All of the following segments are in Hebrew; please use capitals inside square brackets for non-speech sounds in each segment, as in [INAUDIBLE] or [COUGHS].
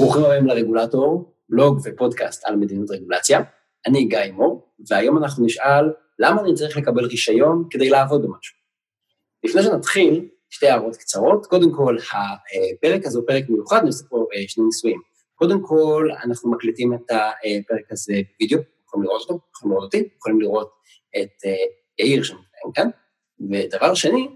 ברוכים הבאים לרגולטור, בלוג ופודקאסט על מדיניות רגולציה. אני גיא מור, והיום אנחנו נשאל למה אני צריך לקבל רישיון כדי לעבוד במשהו. לפני שנתחיל, שתי הערות קצרות. קודם כל, הפרק הזה הוא פרק מיוחד, אני עושה פה אה, שני ניסויים. קודם כל, אנחנו מקליטים את הפרק הזה בווידאו, יכולים לראות אותו, יכולים לראות אותי, יכולים לראות את אה, יאיר שמתנהל כאן. ודבר שני,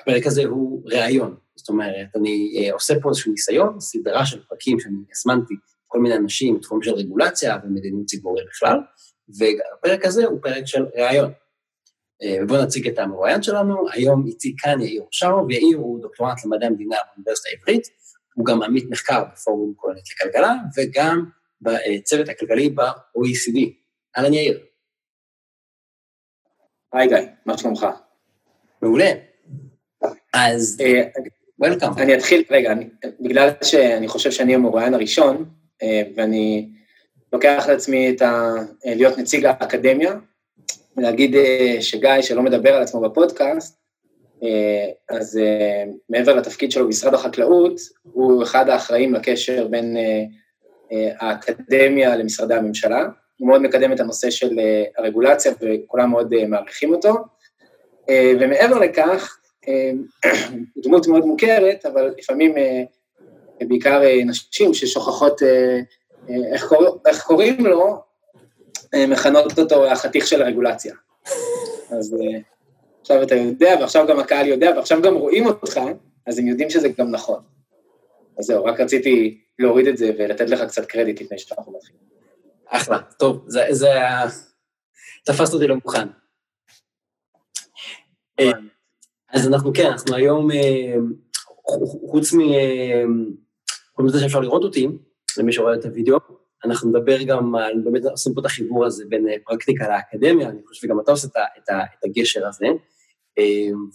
הפרק הזה הוא ראיון. זאת אומרת, אני אה, עושה פה איזשהו ניסיון, סדרה של פרקים שאני הזמנתי כל מיני אנשים בתחום של רגולציה ומדיניות ציבורית בכלל, והפרק הזה הוא פרק של ראיון. אה, ובואו נציג את המרואיין שלנו, היום איתי כאן יאיר אושר, ויאיר הוא דוקטורנט למדעי המדינה באוניברסיטה העברית, הוא גם עמית מחקר בפורום קהלת לכלכלה, וגם בצוות הכלכלי ב-OECD. אהלן יאיר. היי גיא, מה שלומך? מעולה. אז וולקאם. אה, אני אתחיל, רגע, אני, בגלל שאני חושב שאני המרואיין הראשון, אה, ואני לוקח לעצמי את ה... להיות נציג האקדמיה, ולהגיד שגיא, שלא מדבר על עצמו בפודקאסט, אז מעבר לתפקיד שלו במשרד החקלאות, הוא אחד האחראים לקשר בין האקדמיה למשרדי הממשלה. הוא מאוד מקדם את הנושא של הרגולציה וכולם מאוד מעריכים אותו. ומעבר לכך, [CLEARS THROAT] דמות מאוד מוכרת, אבל לפעמים בעיקר נשים ששוכחות איך. איך קוראים לו, מכנות אותו החתיך של הרגולציה. אז עכשיו אתה יודע, ועכשיו גם הקהל יודע, ועכשיו גם רואים אותך, אז הם יודעים שזה גם נכון. אז זהו, רק רציתי להוריד את זה ולתת לך קצת קרדיט לפני שאנחנו מתחילים. אחלה, טוב, זה, זה, תפסת אותי לא מוכן. אז אנחנו כן, אנחנו היום, חוץ מ... כל מזה שאפשר לראות אותי, למי שרואה את הוידאו, אנחנו נדבר גם על, באמת עושים פה את החיבור הזה בין פרקטיקה לאקדמיה, אני חושב שגם אתה עושה את הגשר הזה.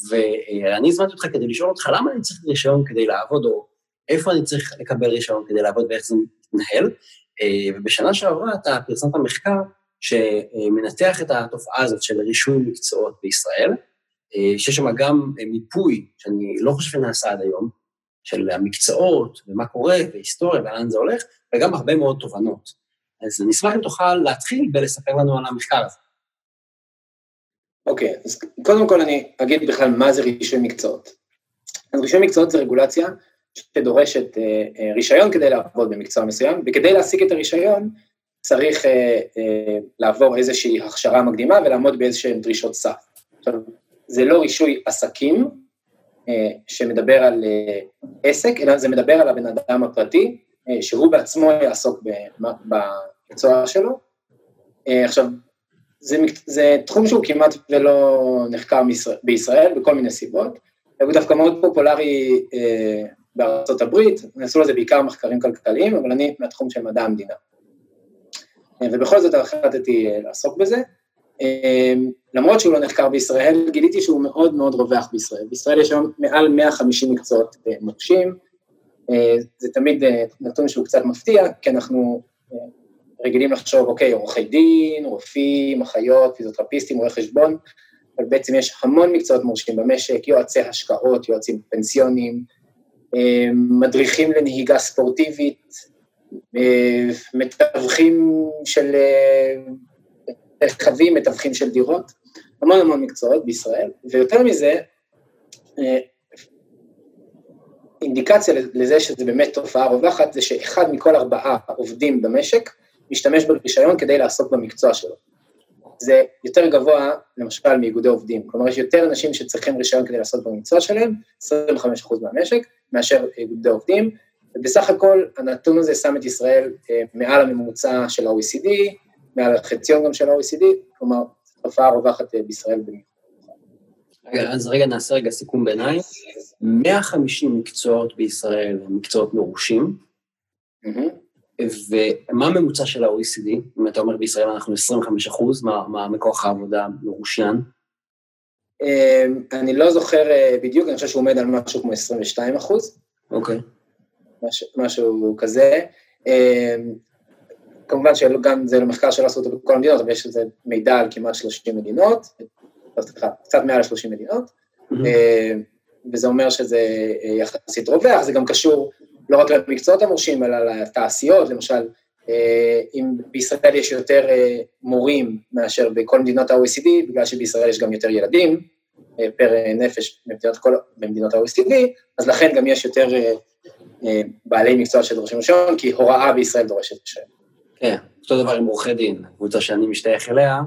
ואני הזמנתי אותך כדי לשאול אותך למה אני צריך רישיון כדי לעבוד, או איפה אני צריך לקבל רישיון כדי לעבוד ואיך זה מתנהל. ובשנה שעברה אתה פרסמת מחקר שמנתח את התופעה הזאת של רישוי מקצועות בישראל, שיש שם גם מיפוי, שאני לא חושב שנעשה עד היום, של המקצועות, ומה קורה, והיסטוריה, ולאן זה הולך, וגם הרבה מאוד תובנות. אז אני אשמח אם תוכל להתחיל ולספר לנו על המחקר הזה. אוקיי, okay, אז קודם כל אני אגיד בכלל מה זה רישוי מקצועות. אז רישוי מקצועות זה רגולציה שדורשת אה, אה, רישיון כדי לעבוד במקצוע מסוים, וכדי להשיג את הרישיון צריך אה, אה, לעבור איזושהי הכשרה מקדימה ולעמוד באיזשהן דרישות סף. עכשיו, זה לא רישוי עסקים אה, שמדבר על אה, עסק, אלא זה מדבר על הבן אדם הפרטי, אה, שהוא בעצמו יעסוק במקצוע שלו. עכשיו, זה, זה תחום שהוא כמעט ולא נחקר בישראל, בכל מיני סיבות, הוא דווקא מאוד פופולרי בארצות הברית, נעשו לזה בעיקר מחקרים כלכליים, אבל אני מהתחום של מדע המדינה. ובכל זאת החלטתי לעסוק בזה. אה, למרות שהוא לא נחקר בישראל, גיליתי שהוא מאוד מאוד רווח בישראל. בישראל יש היום מעל 150 מקצועות מורשים, אה, זה תמיד אה, נתון שהוא קצת מפתיע, כי אנחנו אה, רגילים לחשוב, אוקיי, עורכי דין, רופאים, אחיות, פיזיותרפיסטים, רואי חשבון, אבל בעצם יש המון מקצועות מורשים במשק, יועצי השקעות, יועצים פנסיונים, מדריכים לנהיגה ספורטיבית, מתווכים של רכבים, מתווכים של דירות, המון המון מקצועות בישראל, ויותר מזה, אינדיקציה לזה שזה באמת תופעה רווחת, זה שאחד מכל ארבעה עובדים במשק משתמש ברישיון כדי לעסוק במקצוע שלו. זה יותר גבוה, למשל, מאיגודי עובדים. כלומר, יש יותר אנשים שצריכים רישיון כדי לעסוק במקצוע שלהם, 25% מהמשק, מאשר איגודי עובדים, ובסך הכל הנתון הזה שם את ישראל אה, מעל הממוצע של ה-OECD, מעל החציון גם של ה-OECD, כלומר, תופעה רווחת אה, בישראל במיוחד. רגע, אז רגע, נעשה רגע סיכום ביניים. 150 מקצועות בישראל הם מקצועות מרושים, ומה הממוצע של ה-OECD? אם אתה אומר בישראל אנחנו 25 אחוז, מה, מה מכוח העבודה מרושיין? אמ, אני לא זוכר אה, בדיוק, אני חושב שהוא עומד על משהו כמו 22 אחוז. אוקיי. משהו, משהו כזה. כמובן שגם זה לא מחקר שלא עשו אותו בכל המדינות, אבל יש איזה מידע על כמעט 30 מדינות, לא, סליחה, קצת מעל 30 מדינות, mm-hmm. וזה אומר שזה אה, יחסית רווח, זה גם קשור לא רק למקצועות המורשים, אלא לתעשיות, למשל, אם בישראל יש יותר מורים מאשר בכל מדינות ה-OECD, בגלל שבישראל יש גם יותר ילדים פר נפש במדינות, כל, במדינות ה-OECD, אז לכן גם יש יותר בעלי מקצוע שדורשים רישיון, כי הוראה בישראל דורשת רישיון. כן, אותו דבר עם עורכי דין, קבוצה שאני משתייך אליה,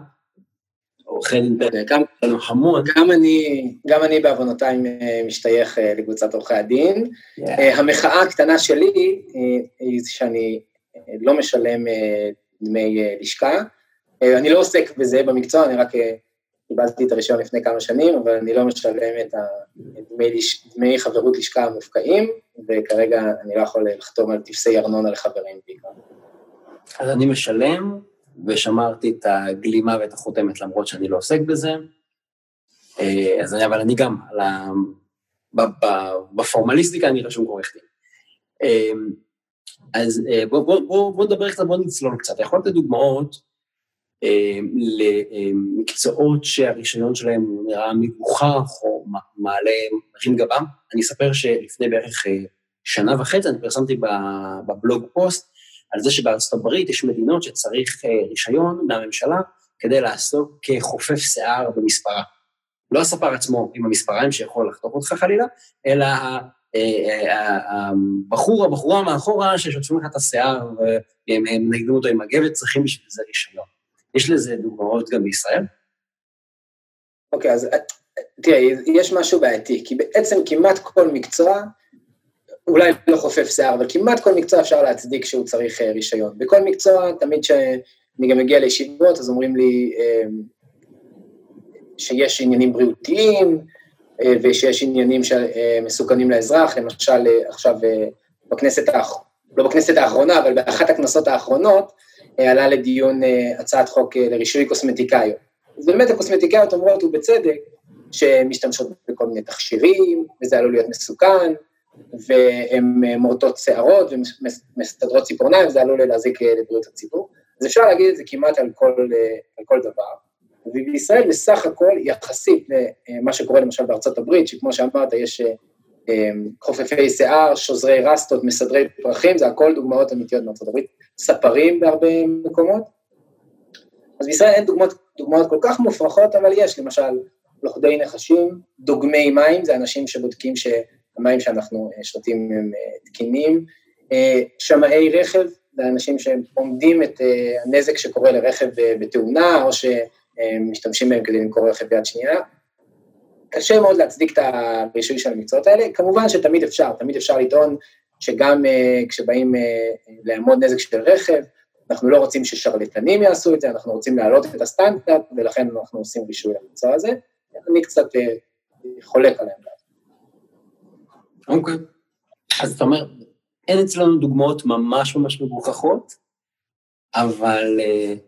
עורכי דין גם המון. גם אני, גם אני בעוונותיי משתייך אה, לקבוצת עורכי הדין. Yeah. אה, המחאה הקטנה שלי אה, היא שאני לא משלם דמי לשכה. אני לא עוסק בזה במקצוע, אני רק קיבלתי את הרישיון לפני כמה שנים, אבל אני לא משלם את דמי, דמי חברות לשכה המופקעים, וכרגע אני לא יכול לחתום על טפסי ארנונה לחברים בעיקר. אז אני משלם, ושמרתי את הגלימה ואת החותמת למרות שאני לא עוסק בזה. אה, אז אני, אבל אני גם. בפורמליסטיקה אני רשום כעורך דין. אה, אז אה, בוא, בוא, בוא, בוא נדבר קצת, בוא נצלול קצת. יכול לתת דוגמאות למקצועות שהרישיון שלהם נראה מגוחך או מעלה, מרים גבם. אני אספר שלפני בערך שנה וחצי אני פרסמתי בבלוג פוסט על זה שבארצות הברית יש מדינות שצריך אה, רישיון מהממשלה כדי לעסוק כחופף שיער במספרה. לא הספר עצמו עם המספריים שיכול לחתוך אותך חלילה, אלא אה, אה, הבחור, הבחורה מאחורה ששוטפים לך את השיער והם נגדים אותו עם מגבת, צריכים בשביל זה רישיון. יש לזה דוגמאות גם בישראל? אוקיי, okay, אז תראה, יש משהו בעייתי, כי בעצם כמעט כל מקצוע אולי לא חופף שיער, אבל כמעט כל מקצוע אפשר להצדיק שהוא צריך אה, רישיון. בכל מקצוע, תמיד כשאני גם מגיע לישיבות, אז אומרים לי אה, שיש עניינים בריאותיים, אה, ושיש עניינים שמסוכנים לאזרח, למשל עכשיו בכנסת, האח... לא בכנסת האחרונה, אבל באחת הכנסות האחרונות, עלה לדיון הצעת חוק לרישוי קוסמטיקאיות. אז באמת הקוסמטיקאיות אומרות, ובצדק, שמשתמשות בכל מיני תכשירים, וזה עלול להיות מסוכן, והן אה, מורטות שערות ומסתדרות ציפורניים, זה עלול להזיק אה, לבריאות הציבור. אז אפשר להגיד את זה כמעט על כל, אה, על כל דבר. ובישראל בסך הכל, יחסית למה שקורה למשל בארצות הברית, שכמו שאמרת, יש חופפי שיער, שוזרי רסטות, מסדרי פרחים, זה הכל דוגמאות אמיתיות בארצות הברית, ספרים בהרבה מקומות. אז בישראל אין דוגמאות, דוגמאות כל כך מופרכות, אבל יש, למשל, לוכדי נחשים, דוגמי מים, זה אנשים שבודקים ש... המים שאנחנו אה, שותים הם אה, תקינים. אה, שמאי רכב, זה אנשים שעומדים את הנזק שקורה לרכב בתאונה, או שמשתמשים בהם כדי למכור רכב יד שנייה. קשה מאוד להצדיק את הרישוי של המקצועות האלה, כמובן שתמיד אפשר, תמיד אפשר לטעון שגם כשבאים לעמוד נזק של רכב, אנחנו לא רוצים ששרלטנים יעשו את זה, אנחנו רוצים להעלות את הסטנדרט, ולכן אנחנו עושים רישוי למקצוע הזה. אני קצת חולק עליהם. אוקיי. אז אתה אומר, אין אצלנו דוגמאות ממש ממש מגוחכות, אבל uh,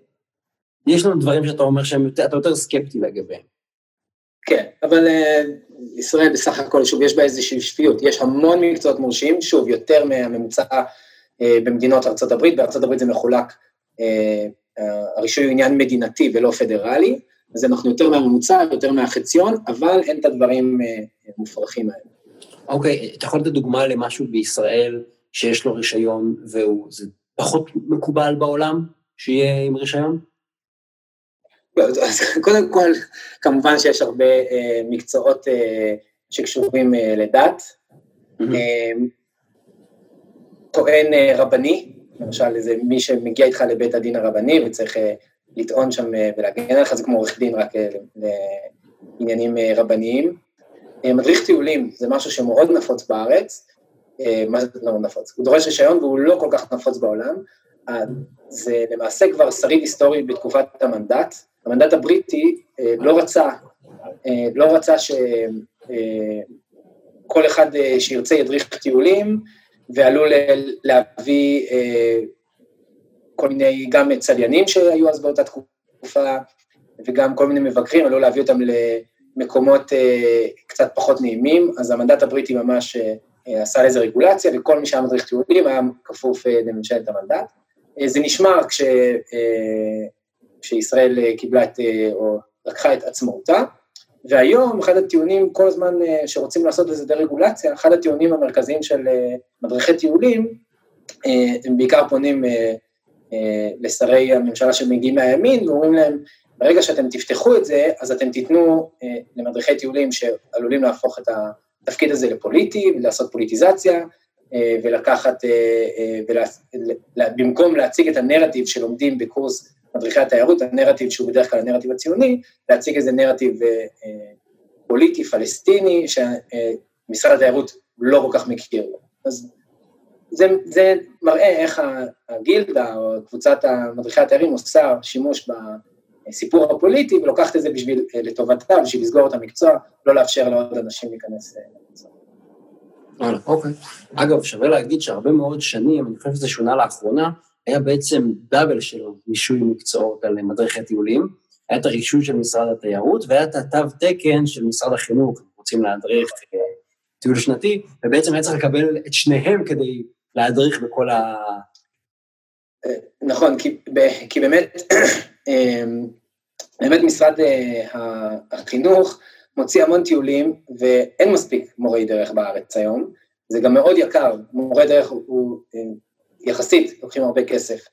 יש לנו דברים שאתה אומר שהם יותר, סקפטי לגביהם. כן, אבל uh, ישראל בסך הכל, שוב, יש בה איזושהי שפיות, יש המון מקצועות מורשים, שוב, יותר מהממוצע uh, במדינות ארה"ב, בארה"ב זה מחולק, uh, הרישוי הוא עניין מדינתי ולא פדרלי, אז אנחנו יותר מהממוצע, יותר מהחציון, אבל אין את הדברים מופרכים האלה. אוקיי, אתה יכול לתת דוגמה למשהו בישראל שיש לו רישיון והוא, זה פחות מקובל בעולם שיהיה עם רישיון? לא, אז קודם כל, כמובן שיש הרבה אה, מקצועות אה, שקשורים אה, לדת. Mm-hmm. אה, טוען אה, רבני, למשל איזה מי שמגיע איתך לבית הדין הרבני וצריך אה, לטעון שם אה, ולהגן עליך, זה כמו עורך דין רק אה, לעניינים אה, רבניים. אה, מדריך טיולים זה משהו שמאוד נפוץ בארץ, אה, מה זה לא נפוץ? הוא דורש רישיון והוא לא כל כך נפוץ בעולם, זה למעשה כבר שריד היסטורי בתקופת המנדט, המנדט הבריטי אה, לא רצה, לא רצה שכל אחד שירצה ידריך טיולים, ועלול להביא כל מיני, גם צליינים שהיו אז באותה תקופה, וגם כל מיני מבקרים, עלול להביא אותם מקומות אה, קצת פחות נעימים, אז המנדט הבריטי ממש אה, אה, עשה לזה רגולציה, וכל מי שהיה מדריך טיולים היה כפוף לממשלת המנדט. זה נשמר כש, כשישראל קיבלה את, או לקחה את עצמאותה, והיום אחד הטיעונים כל הזמן שרוצים לעשות לזה דה-רגולציה, אחד הטיעונים המרכזיים של מדריכי טיולים, הם בעיקר פונים לשרי הממשלה שמגיעים מהימין ואומרים להם, ברגע שאתם תפתחו את זה, אז אתם תיתנו למדריכי טיולים שעלולים להפוך את התפקיד הזה לפוליטי, לעשות פוליטיזציה, אה, ולקחת, אה, אה, במקום להציג את הנרטיב שלומדים בקורס מדריכי התיירות, הנרטיב שהוא בדרך כלל הנרטיב הציוני, להציג איזה נרטיב פוליטי, פלסטיני, שמשרד התיירות לא כל כך מכיר. אז זה, זה מראה איך הגילדה או קבוצת מדריכי התיירים עושה שימוש בסיפור הפוליטי ולוקחת את זה בשביל, לטובתה, בשביל לסגור את המקצוע, לא לאפשר לעוד אנשים להיכנס למקצוע. אוקיי. אגב, שווה להגיד שהרבה מאוד שנים, אני חושב שזה שונה לאחרונה, היה בעצם דאבל של רישוי מקצועות על מדריכי טיולים. היה את הרישוי של משרד התיירות, והיה את התו תקן של משרד החינוך, רוצים להדריך אה, טיול שנתי, ובעצם היה צריך לקבל את שניהם כדי להדריך בכל ה... אה, נכון, כי, כי באמת, [CLEARS THROAT] אה, באמת משרד החינוך, מוציא המון טיולים, ואין מספיק מורי דרך בארץ היום. זה גם מאוד יקר, מורי דרך הוא, הוא אה, יחסית, לוקחים הרבה כסף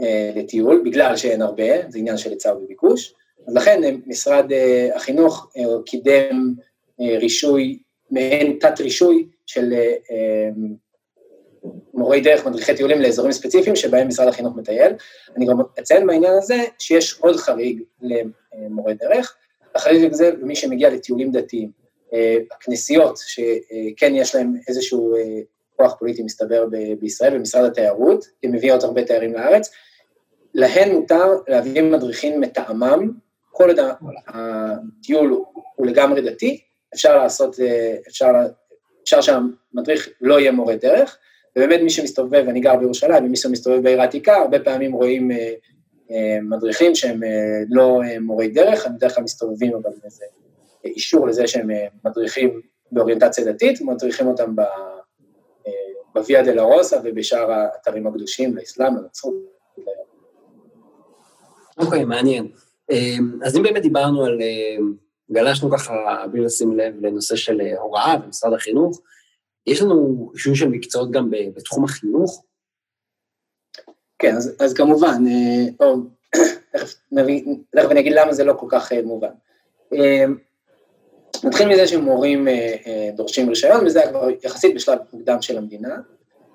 אה, לטיול, בגלל שאין הרבה, זה עניין של היצע וביקוש. אז לכן אה, משרד אה, החינוך אה, קידם אה, רישוי, מעין תת-רישוי של אה, אה, מורי דרך, מדריכי טיולים לאזורים ספציפיים שבהם משרד החינוך מטייל. אני גם אציין בעניין הזה שיש עוד חריג למורי דרך, החריג זה מי שמגיע לטיולים דתיים. אה, הכנסיות, שכן יש להם איזשהו אה, כוח פוליטי מסתבר בישראל, במשרד התיירות, כי מביאות הרבה תיירים לארץ, להן מותר להביא מדריכים מטעמם, כל עוד הטיול הוא לגמרי דתי, אפשר לעשות, אה, אפשר, אפשר שהמדריך לא יהיה מורה דרך, ובאמת מי שמסתובב, אני גר בירושלים, ומי שמסתובב בעיר העתיקה, הרבה פעמים רואים אה, מדריכים שהם אה, לא אה, מורי דרך, הם בדרך כלל מסתובבים אבל איזה אישור לזה שהם מדריכים באוריינטציה דתית, ומדריכים אותם בוויה דה לה רוסה ובשאר האתרים הקדושים לאסלאם, לנצרות. אוקיי, מעניין. אז אם באמת דיברנו על, גלשנו ככה בלי לשים לב לנושא של הוראה במשרד החינוך, יש לנו אישור של מקצועות גם בתחום החינוך, כן, אז, אז כמובן, אה, או, [COUGHS] תכף אני אגיד למה זה לא כל כך אה, מובן. אה, נתחיל מזה שמורים דורשים רישיון, וזה כבר יחסית בשלב מוקדם של המדינה.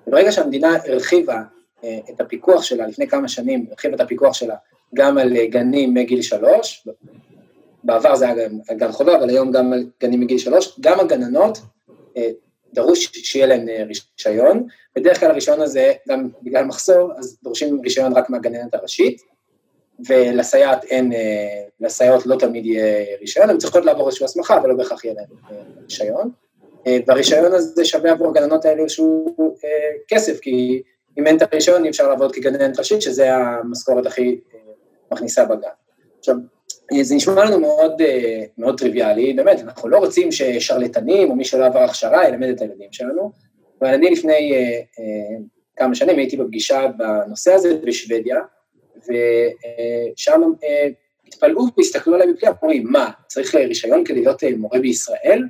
וברגע שהמדינה הרחיבה את הפיקוח שלה, לפני כמה שנים הרחיבה את הפיקוח שלה גם על גנים מגיל שלוש, בעבר זה היה גן חובה, אבל היום גם על גנים מגיל שלוש, גם הגננות דרוש שיהיה להם אה, רישיון, בדרך כלל הרישיון הזה, גם בגלל מחסור, אז דורשים רישיון רק מהגננת הראשית, ולסייעת אין, אה, לסייעות לא תמיד יהיה רישיון, הן צריכות לעבור איזושהי הסמכה, אבל לא בהכרח יהיה להן אה, רישיון. והרישיון הזה שווה עבור הגננות האלה איזשהו כסף, כי אם אין את הרישיון אי אפשר לעבוד כגננת ראשית, שזה המשכורת הכי מכניסה בגן. עכשיו, זה נשמע לנו מאוד, אה, מאוד טריוויאלי, באמת, אנחנו לא רוצים ששרלטנים או מי שלא עבר הכשרה ילמד את הילדים שלנו, אבל אני לפני uh, uh, כמה שנים הייתי בפגישה בנושא הזה בשוודיה, ושם uh, התפלאו והסתכלו עליי בפליאה, אומרים, מה, צריך רישיון כדי להיות מורה בישראל?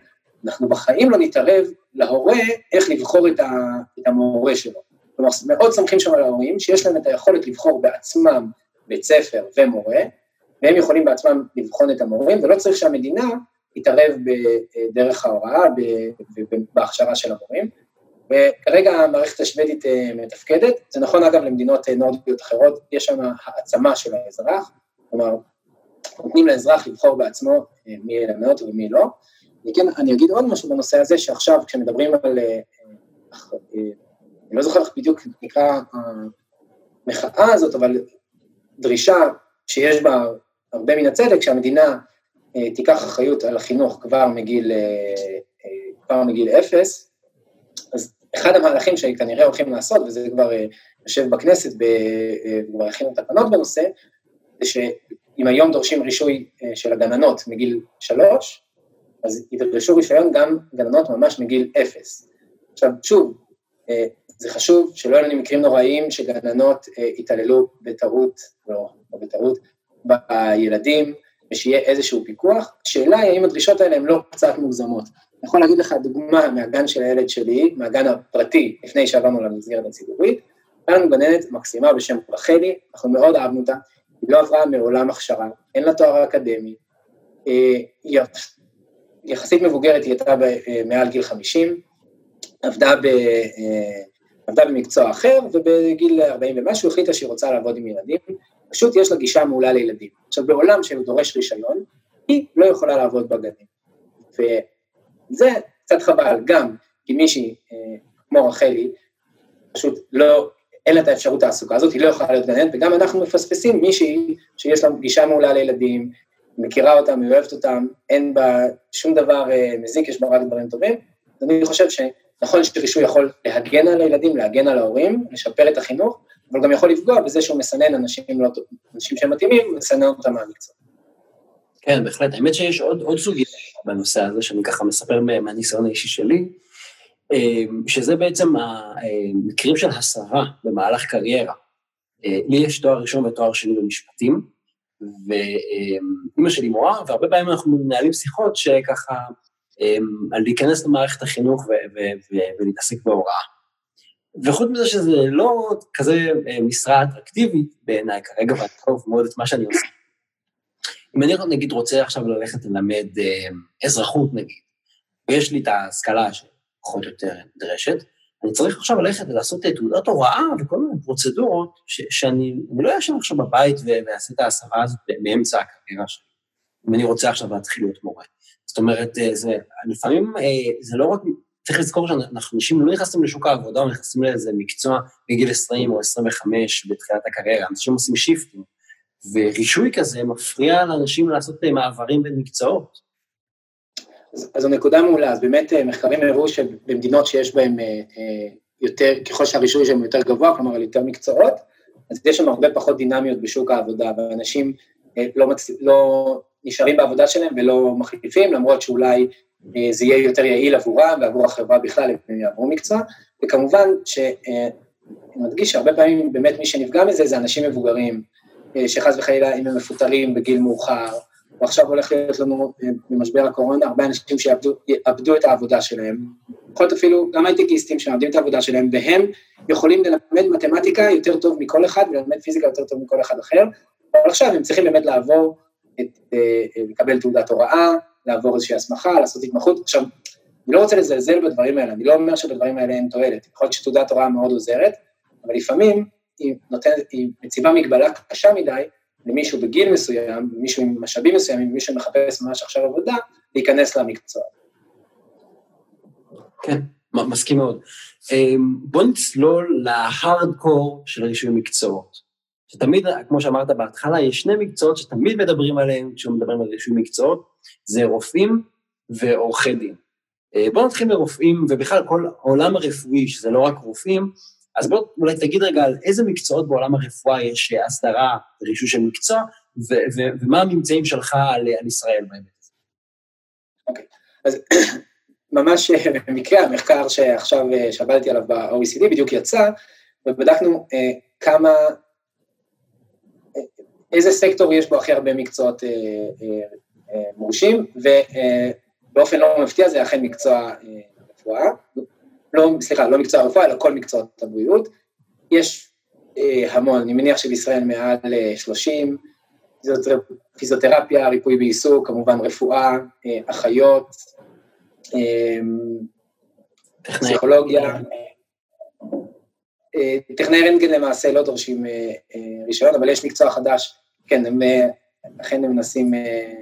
אנחנו בחיים לא נתערב להורה איך לבחור את, ה, את המורה שלו. כלומר, מאוד סומכים שם על ההורים, שיש להם את היכולת לבחור בעצמם בית ספר ומורה, והם יכולים בעצמם לבחון את המורים, ולא צריך שהמדינה תתערב בדרך ההוראה, בהכשרה של המורים. וכרגע המערכת השוודית אה, מתפקדת, זה נכון אגב למדינות אה, נורדיות אחרות, יש שם העצמה של האזרח, כלומר, נותנים לאזרח לבחור בעצמו אה, מי ילמד ומי לא. וכן, אני אגיד עוד משהו בנושא הזה, שעכשיו כשמדברים על, אני לא זוכר איך בדיוק נקרא המחאה הזאת, אבל דרישה שיש בה הרבה מן הצדק שהמדינה אה, תיקח אחריות על החינוך כבר מגיל, אה, אה, כבר מגיל אפס, אז אחד המהלכים שכנראה הולכים לעשות, וזה כבר יושב בכנסת, וכבר הכינו תקנות בנושא, זה שאם היום דורשים רישוי של הגננות מגיל שלוש, אז ידרשו רישיון גם גננות ממש מגיל אפס. עכשיו, שוב, זה חשוב שלא יהיו לנו מקרים נוראיים שגננות התעללו בטעות, לא, לא בטעות, בילדים, ושיהיה איזשהו פיקוח. השאלה היא האם הדרישות האלה הן לא קצת מוגזמות. אני יכול להגיד לך דוגמה מהגן של הילד שלי, מהגן הפרטי, לפני שעברנו למסגרת הציבורית, הייתה לנו גננת מקסימה בשם רחלי, אנחנו מאוד אהבנו אותה, היא לא עברה מעולם הכשרה, אין לה תואר אקדמי, אה, היא יחסית מבוגרת, היא הייתה אה, מעל גיל 50, עבדה, ב, אה, עבדה במקצוע אחר, ובגיל 40 ומשהו החליטה שהיא רוצה לעבוד עם ילדים, פשוט יש לה גישה מעולה לילדים. עכשיו, בעולם שדורש רישיון, היא לא יכולה לעבוד בגנים. וזה קצת חבל, גם כי מישהי כמו רחלי, פשוט לא, אין לה את האפשרות העסוקה הזאת, היא לא יכולה להיות גננת, וגם אנחנו מפספסים מישהי שיש לה גישה מעולה לילדים, מכירה אותם, היא אוהבת אותם, אין בה שום דבר אה, מזיק, יש בה רק דברים טובים. אז אני חושב שנכון שרישוי יכול להגן על הילדים, להגן על ההורים, לשפר את החינוך, אבל גם יכול לפגוע בזה שהוא מסנן אנשים, לא, אנשים שהם מתאימים, מסנן אותם מהמקצוע. כן, בהחלט. האמת שיש עוד, עוד סוגיה בנושא הזה, שאני ככה מספר מהניסיון האישי שלי, אה, שזה בעצם המקרים של הסרה במהלך קריירה. אה, לי יש תואר ראשון ותואר שני במשפטים, ואימא שלי מורה, והרבה פעמים אנחנו מנהלים שיחות שככה, על להיכנס למערכת החינוך ולהתעסק בהוראה. וחוץ מזה שזה לא כזה אה, משרה אטרקטיבית בעיניי כרגע, ואני אוהב מאוד את מה שאני עושה. אם אני נגיד רוצה עכשיו ללכת ללמד אה, אזרחות נגיד, ויש לי את ההשכלה שפחות או יותר נדרשת, אני צריך עכשיו ללכת ולעשות תעודת הוראה וכל מיני פרוצדורות, ש, שאני לא אשן עכשיו בבית ואעשה את ההסרה הזאת באמצע הקריירה שלי, אם אני רוצה עכשיו להתחיל להיות מורה. זאת אומרת, אה, זה, לפעמים אה, זה לא רק, צריך לזכור שאנחנו אנשים לא נכנסים לשוק העבודה, או נכנסים לאיזה מקצוע בגיל 20 או 25 בתחילת הקריירה, אנשים עושים שיפטים, ורישוי כזה מפריע לאנשים לעשות אה, מעברים בין מקצועות. אז, אז הנקודה מעולה, אז באמת אה, מחקרים הראו שבמדינות שיש בהן אה, יותר, ככל שהרישוי שלהם יותר גבוה, כלומר על יותר מקצועות, אז יש שם הרבה פחות דינמיות בשוק העבודה, ואנשים לא, מצ... לא נשארים בעבודה שלהם ולא מחליפים, למרות שאולי זה יהיה יותר יעיל עבורם ועבור החברה בכלל, אם יעברו מקצוע, וכמובן שאני מדגיש שהרבה פעמים באמת מי שנפגע מזה זה אנשים מבוגרים, שחס וחלילה אם הם מפוטרים בגיל מאוחר, ועכשיו הולך להיות לנו אה, במשבר הקורונה הרבה אנשים שיאבדו את העבודה שלהם. יכול להיות אפילו גם הייטקיסטים שמאבדים את העבודה שלהם, והם יכולים ללמד מתמטיקה יותר טוב מכל אחד וללמד פיזיקה יותר טוב מכל אחד אחר, אבל עכשיו הם צריכים באמת לעבור, את, אה, אה, לקבל תעודת הוראה, לעבור איזושהי הסמכה, לעשות התמחות. עכשיו, אני לא רוצה לזלזל בדברים האלה, אני לא אומר שבדברים האלה אין תועלת, יכול להיות שתעודת הוראה מאוד עוזרת, אבל לפעמים היא, נותנת, היא מציבה מגבלה קשה מדי, למישהו בגיל מסוים, מישהו עם משאבים מסוימים, מישהו שמחפש ממש עכשיו עבודה, להיכנס למקצוע. כן, מסכים מאוד. אמ, בוא נצלול להארדקור של רישוי מקצועות. שתמיד, כמו שאמרת בהתחלה, יש שני מקצועות שתמיד מדברים עליהם כשמדברים על רישוי מקצועות, זה רופאים ועורכי דין. אה, בואו נתחיל מרופאים, ובכלל כל העולם הרפואי, שזה לא רק רופאים, אז בוא אולי תגיד רגע על איזה מקצועות בעולם הרפואה יש הסדרה, רישוי של מקצוע, ו- ו- ומה הממצאים שלך על, על ישראל באמת. אוקיי, okay. אז [CLEARS THROAT] ממש במקרה המחקר שעכשיו אה, שעבדתי עליו ב-OECD בדיוק יצא, ובדקנו אה, כמה, אה, איזה סקטור יש בו הכי הרבה מקצועות אה, אה, אה, מורשים, ובאופן לא מפתיע זה אכן מקצוע אה, רפואה. לא, סליחה, לא מקצוע הרפואה, אלא כל מקצועות הבריאות. יש אה, המון, אני מניח שבישראל מעל 30, אה, פיזיותרפיה, ריפוי בעיסוק, כמובן רפואה, אה, אחיות, אה, פסיכולוגיה. אה, טכנאי רנטגן למעשה לא דורשים אה, אה, רישיון, אבל יש מקצוע חדש, כן, הם, אה, אכן הם מנסים אה,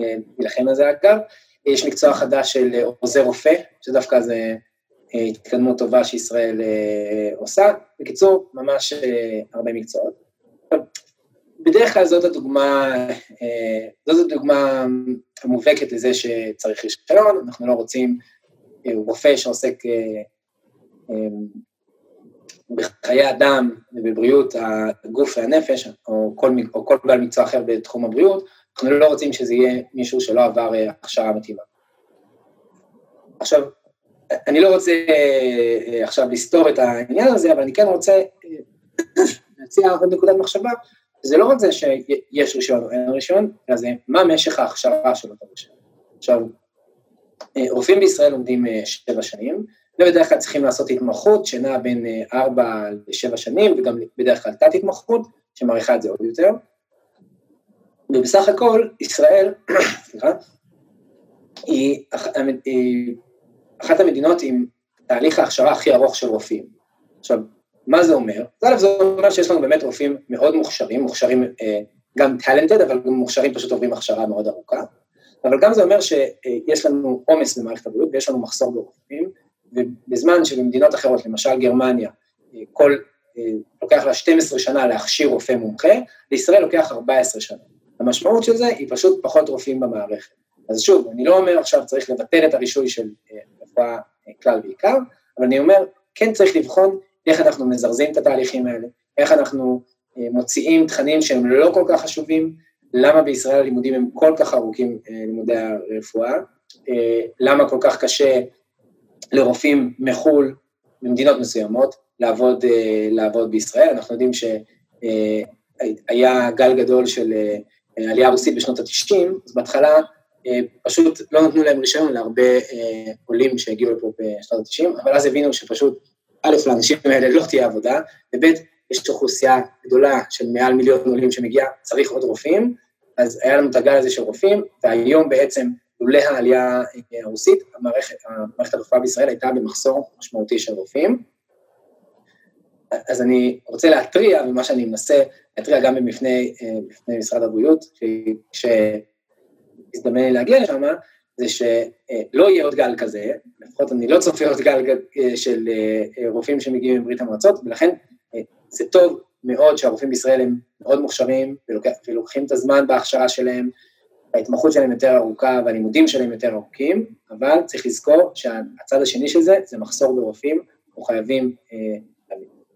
אה, להילחם על זה אגב. יש מקצוע חדש של עוזר רופא, שדווקא זה התקדמות טובה שישראל עושה. בקיצור, ממש הרבה מקצועות. בדרך כלל זאת הדוגמה, זאת הדוגמה המובהקת לזה שצריך רישיון, אנחנו לא רוצים רופא שעוסק בחיי אדם ובבריאות הגוף והנפש, או כל, או כל בעל מקצוע אחר בתחום הבריאות, אנחנו לא רוצים שזה יהיה מישהו שלא עבר הכשרה מתאימה. עכשיו, אני לא רוצה אה, עכשיו לסתור את העניין הזה, אבל אני כן רוצה אה, להציע עוד נקודת מחשבה, זה לא רק זה שיש רישיון או אין רישיון, אלא זה מה משך ההכשרה של אותו רישיון. עכשיו, רופאים בישראל לומדים שבע שנים, ובדרך כלל צריכים לעשות התמחות שנעה בין ארבע לשבע שנים, וגם בדרך כלל תת-התמחות, שמעריכה את זה עוד יותר. ובסך הכל, ישראל, [COUGHS] סליחה, היא, היא אחת המדינות עם תהליך ההכשרה הכי ארוך של רופאים. עכשיו, מה זה אומר? אז א', זה אומר שיש לנו באמת רופאים מאוד מוכשרים, מוכשרים אה, גם טאלנטד, אבל גם מוכשרים פשוט עוברים הכשרה מאוד ארוכה, אבל גם זה אומר שיש לנו עומס במערכת הבריאות ויש לנו מחסור ברופאים, ובזמן שבמדינות אחרות, למשל גרמניה, אה, כל, אה, לוקח לה 12 שנה להכשיר רופא מומחה, לישראל לוקח 14 שנה. המשמעות של זה היא פשוט פחות רופאים במערכת. אז שוב, אני לא אומר עכשיו צריך לבטל את הרישוי של רפואה כלל ועיקר, אבל אני אומר, כן צריך לבחון איך אנחנו מזרזים את התהליכים האלה, איך אנחנו אה, מוציאים תכנים שהם לא כל כך חשובים, למה בישראל הלימודים הם כל כך ארוכים, אה, לימודי הרפואה, אה, למה כל כך קשה לרופאים מחו"ל, במדינות מסוימות, לעבוד, לעבוד בישראל. אנחנו יודעים שהיה גל גדול של עלייה רוסית בשנות ה-90, אז בהתחלה פשוט לא נתנו להם רישיון להרבה עולים שהגיעו לפה בשנות ה-90, אבל אז הבינו שפשוט א', לאנשים האלה לא תהיה עבודה, וב', יש אוכלוסייה גדולה של מעל מיליון עולים שמגיעה, צריך עוד רופאים, אז היה לנו את הגל הזה של רופאים, והיום בעצם, לולא העלייה הרוסית, המערכת, המערכת הרפואה בישראל הייתה במחסור משמעותי של רופאים. אז אני רוצה להתריע, ומה שאני מנסה להתריע גם בפני, בפני משרד הבריאות, כשהזדמן לי להגיע לשם, זה שלא יהיה עוד גל כזה, לפחות אני לא צופה עוד גל אה, של אה, רופאים שמגיעים מברית המועצות, ולכן אה, זה טוב מאוד שהרופאים בישראל הם מאוד מוכשרים ולוקחים את הזמן בהכשרה שלהם, ההתמחות שלהם יותר ארוכה והלימודים שלהם יותר ארוכים, אבל צריך לזכור שהצד השני של זה, זה מחסור ברופאים, אנחנו חייבים,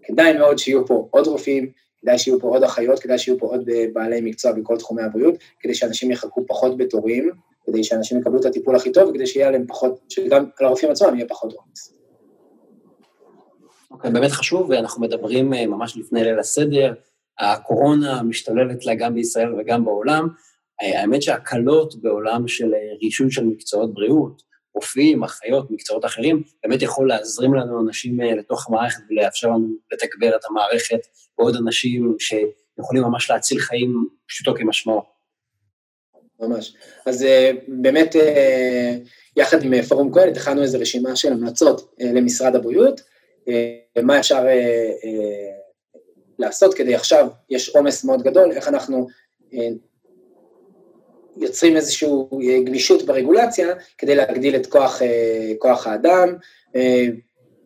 כדאי מאוד שיהיו פה עוד רופאים, כדאי שיהיו פה עוד אחיות, כדאי שיהיו פה עוד בעלי מקצוע בכל תחומי הבריאות, כדי שאנשים יחכו פחות בתורים, כדי שאנשים יקבלו את הטיפול הכי טוב, וכדי שיהיה להם פחות, שגם לרופאים עצמם יהיה פחות עומס. אוקיי, באמת חשוב, ואנחנו מדברים אה, ממש לפני ליל הסדר, הקורונה משתוללת לה גם בישראל וגם בעולם. אה, האמת שהקלות בעולם של אה, רישוי של מקצועות בריאות, רופאים, אחיות, מקצועות אחרים, באמת יכול להזרים לנו אנשים לתוך המערכת ולאפשר לנו לתגבר את המערכת בעוד אנשים שיכולים ממש להציל חיים פשוטו כמשמעו. ממש. אז אה, באמת, אה, יחד עם אה, פורום קהלת, הכנו איזו רשימה של המלצות למשרד הבריאות, מה אפשר לעשות כדי עכשיו, יש עומס מאוד גדול, איך אנחנו יוצרים איזושהי גמישות ברגולציה כדי להגדיל את כוח, כוח האדם,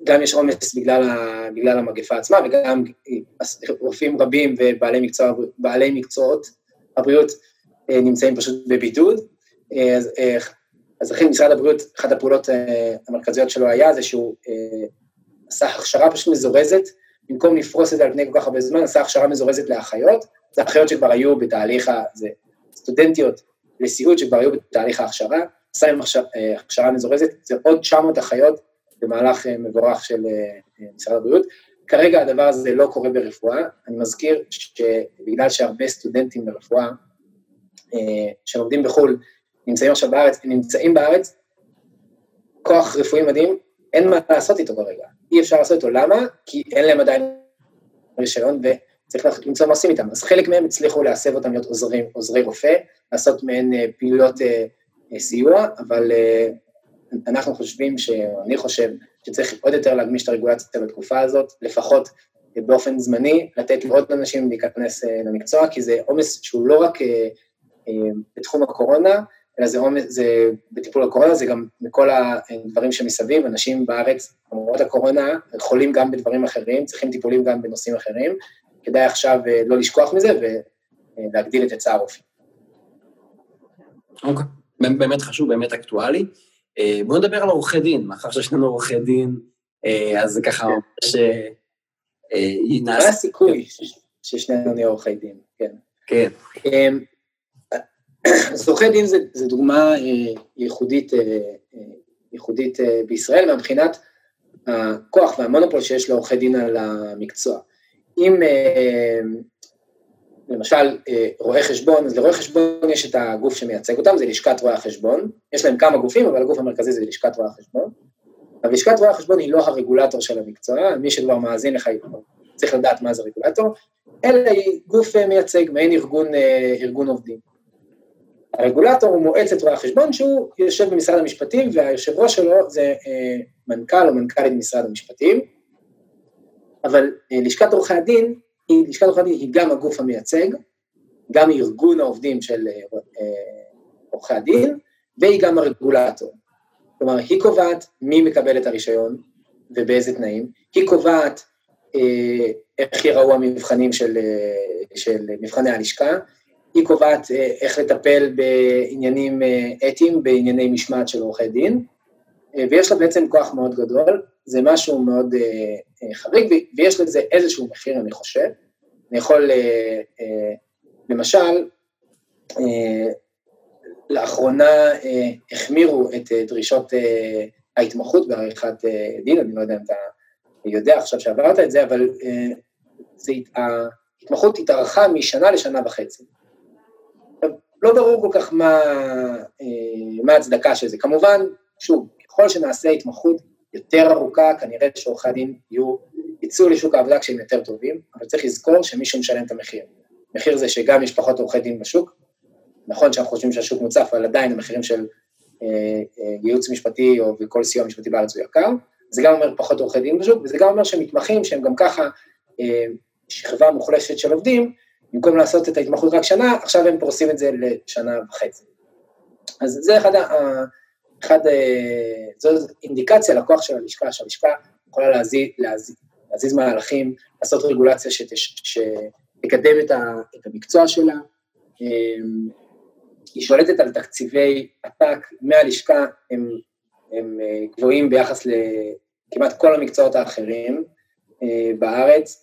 גם יש עומס בגלל, בגלל המגפה עצמה וגם רופאים רבים ובעלי מקצוע, מקצועות הבריאות אה, נמצאים פשוט בבידוד. אה, אז, אה, אז לכן משרד הבריאות, אחת הפעולות המרכזיות שלו היה זה שהוא עשה הכשרה פשוט מזורזת, במקום לפרוס את זה על פני כל כך הרבה זמן, עשה הכשרה מזורזת לאחיות, זה אחיות שכבר היו בתהליך, זה סטודנטיות לסיעוד שכבר היו בתהליך ההכשרה, עשה עם הכשרה מזורזת, זה עוד 900 אחיות במהלך מבורך של משרד הבריאות. כרגע הדבר הזה לא קורה ברפואה, אני מזכיר שבגלל שהרבה סטודנטים ברפואה אה, שלומדים בחו"ל, נמצאים עכשיו בארץ, הם נמצאים בארץ, כוח רפואי מדהים, אין מה לעשות איתו כרגע. אי אפשר לעשות איתו, למה? כי אין להם עדיין רישיון וצריך למצוא מה עושים איתם. אז חלק מהם הצליחו להסב אותם להיות עוזרים, עוזרי רופא, לעשות מעין אה, פעילויות אה, סיוע, אבל אנחנו חושבים, אני חושב, שצריך עוד יותר להגמיש את הרגולציה בתקופה הזאת, לפחות באופן זמני, לתת לעוד אנשים להיכנס למקצוע, כי זה עומס שהוא לא רק בתחום הקורונה, אלא זה, עומס, זה בטיפול הקורונה, זה גם מכל הדברים שמסביב, אנשים בארץ, למרות הקורונה, חולים גם בדברים אחרים, צריכים טיפולים גם בנושאים אחרים, כדאי עכשיו אה, לא לשכוח מזה ולהגדיל את היצע הרופאים. אוקיי, באמת חשוב, באמת אקטואלי. אה, בואו נדבר על עורכי דין, מאחר שיש לנו עורכי דין, אה, אז זה ככה ממש... מה הסיכוי ששנינו נהיה עורכי דין, כן. כן. אז עורכי דין זה, דוגמה אה, ייחודית, אה, אה, ייחודית בישראל, מבחינת הכוח והמונופול שיש לעורכי דין על המקצוע. אם למשל רואי חשבון, אז לרואי חשבון יש את הגוף שמייצג אותם, זה לשכת רואי החשבון, יש להם כמה גופים, אבל הגוף המרכזי זה לשכת רואי החשבון. אבל לשכת רואי החשבון היא לא הרגולטור של המקצוע, מי שכבר מאזין לך צריך לדעת מה זה רגולטור, אלא היא גוף מייצג, מעין ארגון, ארגון עובדים. הרגולטור הוא מועצת רואי החשבון שהוא יושב במשרד המשפטים והיושב ראש שלו זה אה, מנכ"ל או מנכ"לית משרד המשפטים, אבל אה, לשכת עורכי הדין, היא, לשכת עורכי הדין היא גם הגוף המייצג, גם ארגון העובדים של אה, עורכי הדין, והיא גם הרגולטור. כלומר, היא קובעת מי מקבל את הרישיון ובאיזה תנאים, היא קובעת איך ייראו המבחנים של, של מבחני הלשכה, היא קובעת אה, איך לטפל בעניינים אה, אתיים, בענייני משמעת של עורכי דין, אה, ויש לה בעצם כוח מאוד גדול, זה משהו מאוד חריג, ויש לזה איזשהו מחיר, אני חושב. אני יכול, למשל, לאחרונה החמירו את דרישות ההתמחות בעריכת דין, אני לא יודע אם אתה יודע עכשיו שעברת את זה, אבל זה, ההתמחות התארכה משנה לשנה וחצי. לא ברור כל כך מה, אה, מה ההצדקה של זה. כמובן, שוב, ככל שנעשה התמחות יותר ארוכה, כנראה שעורכי הדין יהיו, יצאו לשוק העבודה כשהם יותר טובים, אבל צריך לזכור שמישהו משלם את המחיר. המחיר זה שגם יש פחות עורכי דין בשוק, נכון שאנחנו חושבים שהשוק מוצף, אבל עדיין המחירים של אה, אה, ייעוץ משפטי או וכל סיוע משפטי בארץ הוא יקר, זה גם אומר פחות עורכי דין בשוק, וזה גם אומר שמתמחים שהם גם ככה אה, שכבה מוחלשת של עובדים, במקום לעשות את ההתמחות רק שנה, עכשיו הם פורסים את זה לשנה וחצי. אז זה אחד, ה, אחד זו אינדיקציה לכוח של הלשכה, שהלשכה יכולה להזיז, להזיז, להזיז מהלכים, לעשות רגולציה שתש, שתקדם את, ה, את המקצוע שלה. אמ, היא שולטת על תקציבי עתק מהלשכה, הם, הם אה, גבוהים ביחס לכמעט כל המקצועות האחרים אה, בארץ.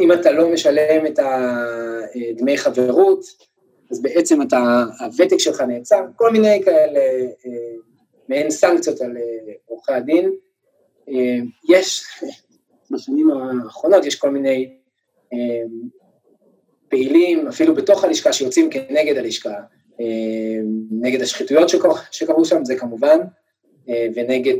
אם אתה לא משלם את הדמי חברות, אז בעצם אתה, הוותק שלך נעצר, כל מיני כאלה, אה, מעין סנקציות על אה, עורכי הדין. אה, יש, בשנים האחרונות יש כל מיני פעילים, אפילו בתוך הלשכה, שיוצאים כנגד הלשכה, נגד השחיתויות שקרו שם, זה כמובן, ונגד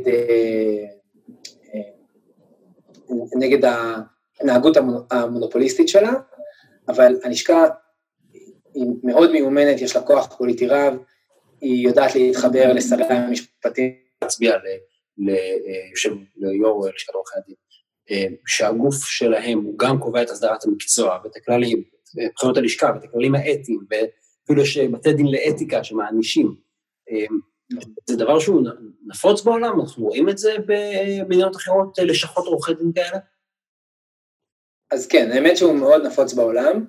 נגד ההתנהגות המונופוליסטית שלה, אבל הלשכה היא מאוד מיומנת, יש לה כוח פוליטי רב, היא יודעת להתחבר לשרי המשפטים. להצביע ליו"ר לשכת עורכי הדין, אה, שהגוף שלהם הוא גם קובע את הסדרת המקצוע ואת הכללים, בחינות הלשכה ואת הכללים האתיים, ואפילו יש בתי דין לאתיקה שמענישים. אה, זה דבר שהוא נפוץ בעולם, אנחנו רואים את זה במדינות אחרות, לשכות עורכי דין כאלה? אז כן, האמת שהוא מאוד נפוץ בעולם.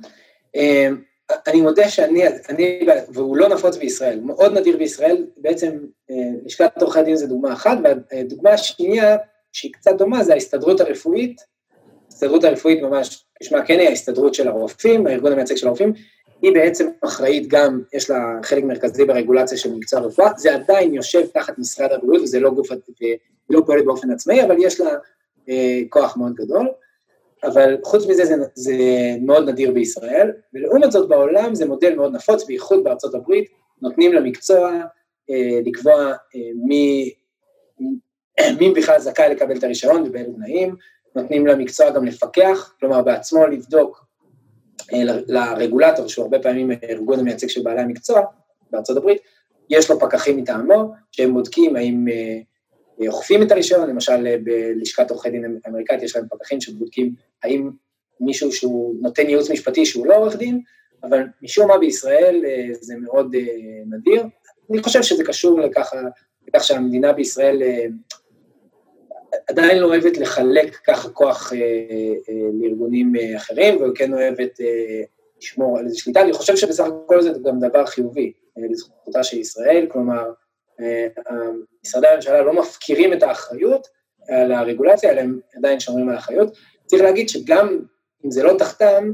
אני מודה שאני, אני, והוא לא נפוץ בישראל, מאוד נדיר בישראל, בעצם אה, לשכת עורכי הדין זה דוגמה אחת, והדוגמה השנייה, שהיא קצת דומה, זה ההסתדרות הרפואית, ההסתדרות הרפואית ממש, כשמה כן היא ההסתדרות של הרופאים, הארגון המייצג של הרופאים, היא בעצם אחראית גם, יש לה חלק מרכזי ברגולציה של מקצוע הרפואה, זה עדיין יושב תחת משרד הבריאות, וזה לא גוף, לא פועלת באופן עצמאי, אבל יש לה אה, כוח מאוד גדול. אבל חוץ מזה זה, זה מאוד נדיר בישראל, ולעומת זאת בעולם זה מודל מאוד נפוץ, בייחוד בארצות הברית, נותנים למקצוע אה, לקבוע אה, מי, מי בכלל זכאי לקבל את הרישיון ובאילו תנאים, נותנים למקצוע גם לפקח, כלומר בעצמו לבדוק אה, לרגולטור, שהוא הרבה פעמים הארגון המייצג של בעלי המקצוע בארצות הברית, יש לו פקחים מטעמו, שהם בודקים האם אה, אוכפים את הרישיון, למשל אה, בלשכת עורכי דין אמריקאית יש להם פקחים שבודקים האם מישהו שהוא נותן ייעוץ משפטי שהוא לא עורך דין, אבל משום מה בישראל אה, זה מאוד אה, נדיר. אני חושב שזה קשור לככה, לכך שהמדינה בישראל עדיין לא אוהבת לחלק ככה כוח לארגונים אחרים, וכן אוהבת לשמור על איזו שליטה. אני חושב שבסך הכל זה גם דבר חיובי לזכותה של ישראל, כלומר, משרדי הממשלה לא מפקירים את האחריות על הרגולציה, אלא הם עדיין שומרים על האחריות. צריך להגיד שגם אם זה לא תחתם,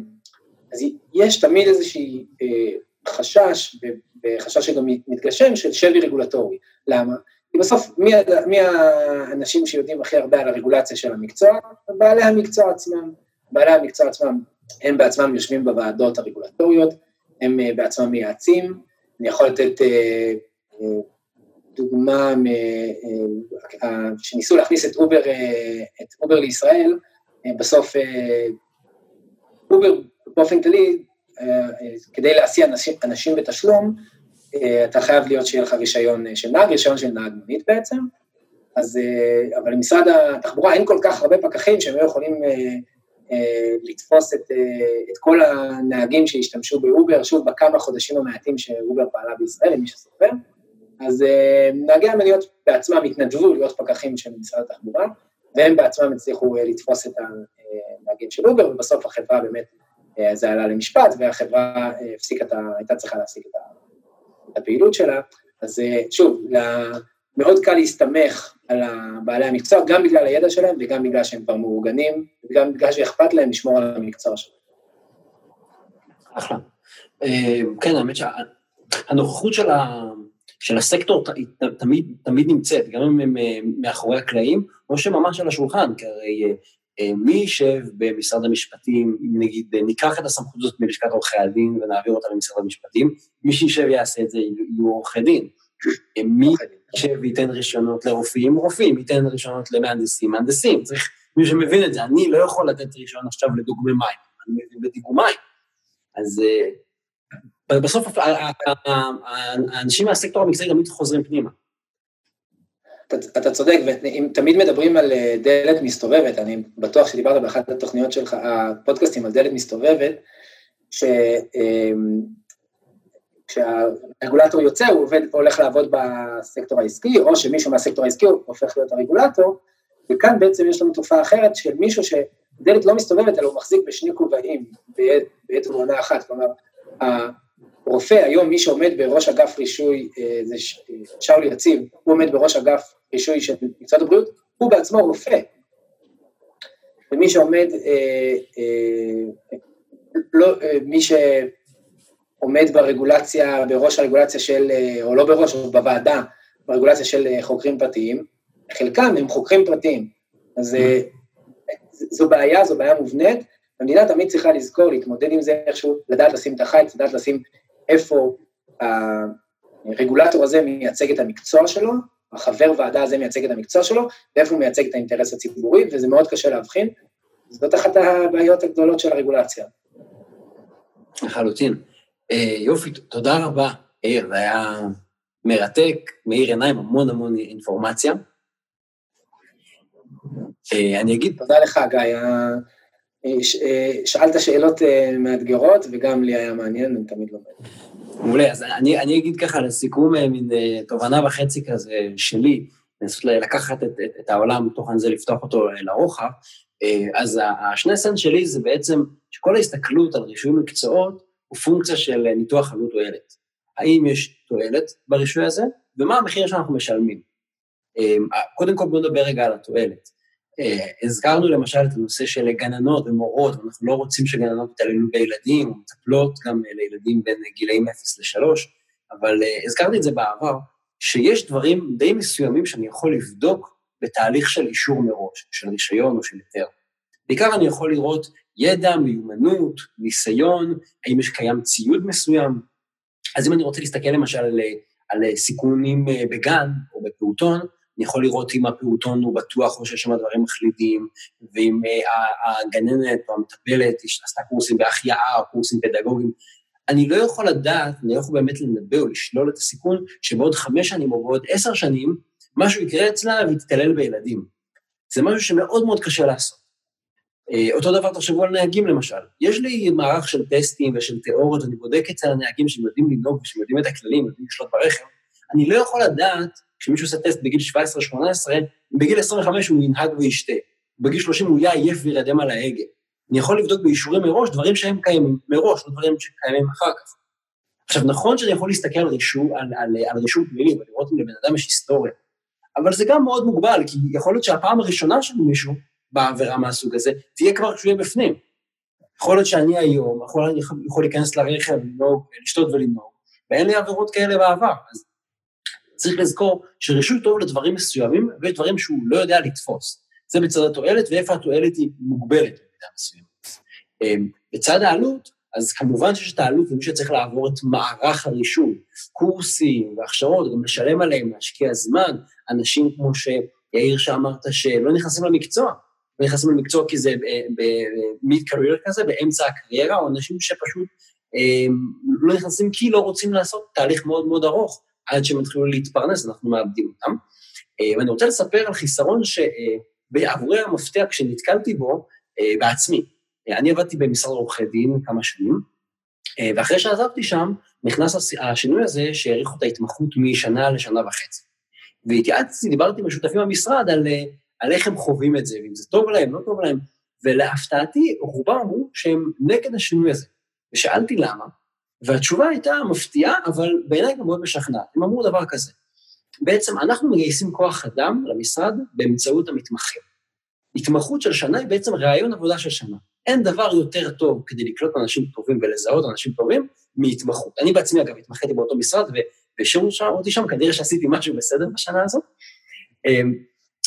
אז יש תמיד איזושהי אה, חשש, וחשש שגם מתגשם, של שבי רגולטורי. למה? כי בסוף, מי, מי האנשים שיודעים הכי הרבה על הרגולציה של המקצוע? בעלי המקצוע עצמם. בעלי המקצוע עצמם הם בעצמם יושבים בוועדות הרגולטוריות, הם אה, בעצמם מייעצים, אני יכול לתת אה, דוגמה שניסו להכניס את Uber, את Uber לישראל, בסוף Uber באופן כללי, כדי להסיע אנשים, אנשים בתשלום, אתה חייב להיות שיהיה לך רישיון של נהג, רישיון של נהג מונית בעצם, אז, אבל למשרד התחבורה אין כל כך הרבה פקחים שהם לא יכולים אה, לתפוס את, אה, את כל הנהגים שהשתמשו ב-Uber, שוב, בכמה חודשים המעטים ש-Uber פעלה בישראל, למי שסופר, אז אה, נהגי המוניות בעצמם התנדבו להיות פקחים של משרד התחבורה, והם בעצמם הצליחו לתפוס את הנהגים של Uber, ובסוף החברה באמת, זה עלה למשפט, והחברה הפסיקה, הייתה צריכה להפסיק את הפעילות שלה. אז שוב, מאוד קל להסתמך על בעלי המקצוע, גם בגלל הידע שלהם וגם בגלל שהם כבר מאורגנים, וגם בגלל שאכפת להם לשמור על המקצוע שלהם. אחלה. אה, כן, האמת שהנוכחות של, ה, של הסקטור תמיד, תמיד נמצאת, גם אם הם אה, מאחורי הקלעים, או שממש על השולחן, כי הרי אה, מי יישב במשרד המשפטים, נגיד ניקח את הסמכות הזאת מלשכת עורכי הדין ונעביר אותה למשרד המשפטים, מי שישב יעשה את זה יהיו עורכי דין. מי יישב וייתן רישיונות לרופאים, רופאים, ייתן רישיונות למהנדסים, מהנדסים. צריך מי שמבין את זה. אני לא יכול לתת רישיון עכשיו לדוגמי מים, אני מבין בדיגום מים. אז אה, בסוף האנשים מהסקטור המקצועי תמיד חוזרים פנימה. אתה, אתה צודק, ואם תמיד מדברים על אה, דלת מסתובבת, אני בטוח שדיברת באחת התוכניות שלך, הפודקאסטים על דלת מסתובבת, ש... אמ, כשהרגולטור יוצא, הוא עובד, הולך לעבוד בסקטור העסקי, או שמישהו מהסקטור העסקי הופך להיות הרגולטור, וכאן בעצם יש לנו תופעה אחרת של מישהו שדלת לא מסתובבת, אלא הוא מחזיק בשני כובעים בעת ובעונה אחת, כלומר, הרופא, היום מי שעומד בראש אגף רישוי, אה, זה אה, שאולי יציב, הוא עומד בראש אגף רישוי של מקצועות הבריאות, הוא בעצמו רופא. ומי שעומד, אה, אה, לא, אה, מי ש... עומד ברגולציה, בראש הרגולציה של, אה, או לא בראש, או בוועדה, ברגולציה של חוקרים פרטיים, חלקם הם חוקרים פרטיים. אז זו בעיה, זו בעיה מובנית, המדינה תמיד צריכה לזכור, להתמודד עם זה איכשהו, לדעת לשים את החיץ, לדעת לשים איפה הרגולטור הזה מייצג את המקצוע שלו, החבר ועדה הזה מייצג את המקצוע שלו, ואיפה הוא מייצג את האינטרס הציבורי, וזה מאוד קשה להבחין. זאת אחת הבעיות הגדולות של הרגולציה. לחלוטין. אה, יופי, תודה רבה, יאיר, זה היה מרתק, מאיר עיניים, המון המון אינפורמציה. אה, אני אגיד... תודה לך, גיא. אה, שאלת שאלות מאתגרות, וגם לי היה מעניין, אני תמיד לומד. מעולה, אז אני, אני אגיד ככה לסיכום מין תובנה וחצי כזה שלי, לנסות לקחת את, את, את העולם מתוכן זה, לפתוח אותו לרוחב. אז השני סנט שלי זה בעצם שכל ההסתכלות על רישוי מקצועות, הוא פונקציה של אה, ניתוח עלות תועלת. האם יש תועלת ברישוי הזה, ומה המחיר שאנחנו משלמים. קודם כל בואו נדבר רגע על התועלת. אה, הזכרנו למשל את הנושא של גננות ומורות, ואנחנו לא רוצים שגננות יתעללו בילדים, או מטפלות גם אה, לילדים בין גילאים 0 ל-3, אבל הזכרתי את זה בעבר, שיש דברים די מסוימים שאני יכול לבדוק בתהליך של אישור מראש, של רישיון או של היתר. בעיקר אני יכול לראות ידע, מיומנות, ניסיון, האם יש קיים ציוד מסוים. אז אם אני רוצה להסתכל למשל על, על סיכונים אה, בגן או בפעוטון, אני יכול לראות אם הפעוטון הוא בטוח או שיש שם דברים מחלידים, ואם אה, הגננת או המטפלת עשתה קורסים בהחייאה או קורסים פדגוגיים. אני לא יכול לדעת, אני לא יכול באמת לנבא או לשלול את הסיכון שבעוד חמש שנים או בעוד עשר שנים, משהו יקרה אצלה ויתקלל בילדים. זה משהו שמאוד מאוד קשה לעשות. אה, אותו דבר תחשבו על נהגים למשל. יש לי מערך של טסטים ושל תיאוריות, אני בודק אצל הנהגים שהם יודעים לנהוג ושהם יודעים את הכללים, יודעים לשלוט ברכב. אני לא יכול לדעת, כשמישהו עושה טסט בגיל 17-18, אם בגיל 25 הוא ינהג וישתה, בגיל 30 הוא יהיה עייף וירדם על ההגה. אני יכול לבדוק באישורים מראש דברים שהם קיימים מראש, לא דברים שקיימים אחר כך. עכשיו, נכון שאני יכול להסתכל על רישום, על, על, על רישום פלילי ולראות אם לבן אדם יש היסטוריה, אבל זה גם מאוד מוגבל, כי יכול להיות שהפעם הראשונה של מישהו בעבירה מהסוג הזה, תהיה כבר כשהוא יהיה בפנים. יכול להיות שאני היום, יכול, יכול להיכנס לרכב, לנהוג, לשתות ולנהוג, ואין לי עבירות כאלה בעבר. אז צריך לזכור שרישוי טוב לדברים מסוימים, ויש דברים שהוא לא יודע לתפוס. זה בצד התועלת, ואיפה התועלת היא מוגבלת במידה מסוימת. אמ, בצד העלות, אז כמובן שיש את העלות ומי שצריך לעבור את מערך הרישוי, קורסים והכשרות, גם לשלם עליהם, להשקיע זמן, אנשים כמו שיאיר שאמרת שלא נכנסים למקצוע, לא נכנסים למקצוע כי זה במיד קרייר כזה, באמצע הקריירה, או אנשים שפשוט אה, לא נכנסים כי לא רוצים לעשות תהליך מאוד מאוד ארוך, עד שהם יתחילו להתפרנס, אנחנו מאבדים אותם. אה, ואני רוצה לספר על חיסרון שבעבורי המפתח, כשנתקלתי בו בעצמי, אני עבדתי במשרד עורכי דין כמה שנים, אה, ואחרי שעזבתי שם, נכנס השינוי הזה שהאריכו את ההתמחות משנה לשנה וחצי. והתייעצתי, דיברתי עם השותפים במשרד על, אה, על איך הם חווים את זה, ואם זה טוב להם, לא טוב להם, ולהפתעתי, רובם אמרו שהם נגד השינוי הזה. ושאלתי למה, והתשובה הייתה מפתיעה, אבל בעיניי גם מאוד משכנעת. הם אמרו דבר כזה, בעצם אנחנו מגייסים כוח אדם למשרד באמצעות המתמחים. התמחות של שנה היא בעצם ראיון עבודה של שנה. אין דבר יותר טוב כדי לקלוט אנשים טובים ולזהות אנשים טובים מהתמחות. אני בעצמי, אגב, התמחיתי באותו משרד, והשאירו אותי שם, כנראה שעשיתי משהו בסדר בשנה הזאת.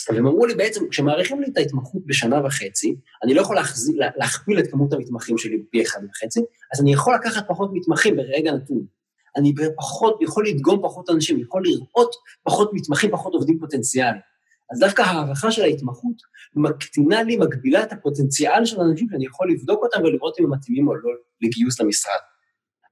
והם אמרו לי בעצם, כשמאריכים לי את ההתמחות בשנה וחצי, אני לא יכול להחזיק, להכפיל את כמות המתמחים שלי בפי אחד וחצי, אז אני יכול לקחת פחות מתמחים ברגע נתון. אני פחות, יכול לדגום פחות אנשים, יכול לראות פחות מתמחים, פחות עובדים פוטנציאליים. אז דווקא ההערכה של ההתמחות מקטינה לי, מגבילה את הפוטנציאל של האנשים שאני יכול לבדוק אותם ולראות אם הם מתאימים או לא לגיוס למשרד.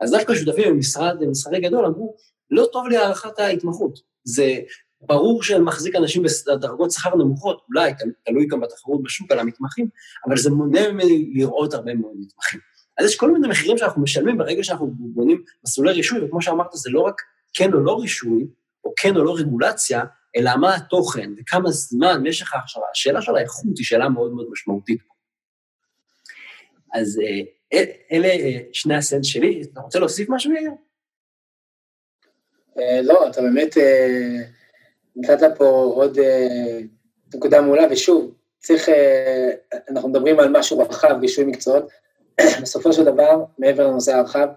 אז דווקא שותפים במשרד, במשרדי גדול, אמרו, לא טוב לי הערכת ההתמחות. זה ברור שאני מחזיק אנשים בדרגות שכר נמוכות, אולי, תלוי גם בתחרות בשוק על המתמחים, אבל זה מונע ממני לראות הרבה מאוד מתמחים. אז יש כל מיני מחירים שאנחנו משלמים ברגע שאנחנו בונים מסלולי רישוי, וכמו שאמרת, זה לא רק כן או לא רישוי, או כן או לא רגולציה, אלא מה התוכן וכמה זמן, משך ההכשרה. השאלה של האיכות היא שאלה מאוד מאוד משמעותית. אז אה, אלה אה, שני הסנס שלי. אתה רוצה להוסיף משהו, יאיר? אה, לא, אתה באמת נתת פה עוד נקודה מעולה, ושוב, צריך, אנחנו מדברים על משהו רחב, רישוי מקצועות, [CLEARS THROAT] בסופו של דבר, מעבר לנושא הרחב,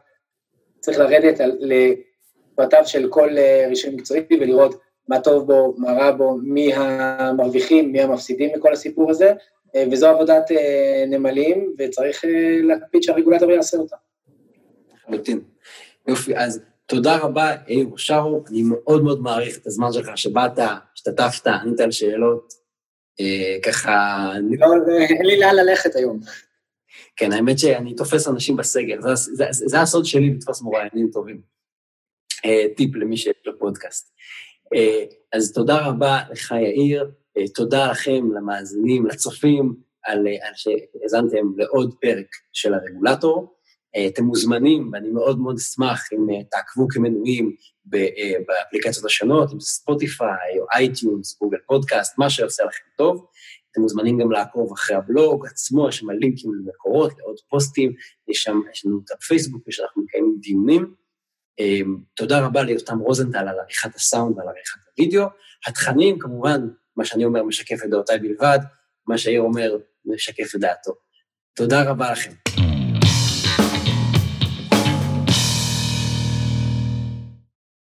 צריך לרדת לפרטיו של כל רישוי מקצועי ולראות מה טוב בו, מה רע בו, מי המרוויחים, מי המפסידים מכל הסיפור הזה, אה, וזו עבודת אה, נמלים, וצריך אה, להקפיד שהרגולטור יעשה אותה. לחלוטין. יופי, אז תודה רבה, יאיר אושרו, אני מאוד מאוד מעריך את הזמן שלך, שבאת, השתתפת, ענית על שאלות, ככה... לא, אין לי לאן ללכת היום. כן, האמת שאני תופס אנשים בסגל, זה, זה, זה הסוד שלי לתפוס מוראיינים טובים. טיפ למי שיש לו פודקאסט. אה, אז תודה רבה לך, יאיר, אה, תודה לכם, למאזינים, לצופים, על, אה, על שהאזנתם לעוד פרק של הרגולטור. אתם מוזמנים, ואני מאוד מאוד אשמח אם תעקבו כמנויים באפליקציות השונות, אם זה Spotify או iTunes, Google Podcast, מה שעושה לכם טוב. אתם מוזמנים גם לעקוב אחרי הבלוג עצמו, יש שם לינקים למקורות, לעוד פוסטים, יש שם, יש לנו את הפייסבוק, ושאנחנו מקיימים דיונים. תודה רבה ליותם רוזנטל על עריכת הסאונד ועל עריכת הוידאו. התכנים, כמובן, מה שאני אומר משקף את דעותיי בלבד, מה שהעיר אומר משקף את דעתו. תודה רבה לכם.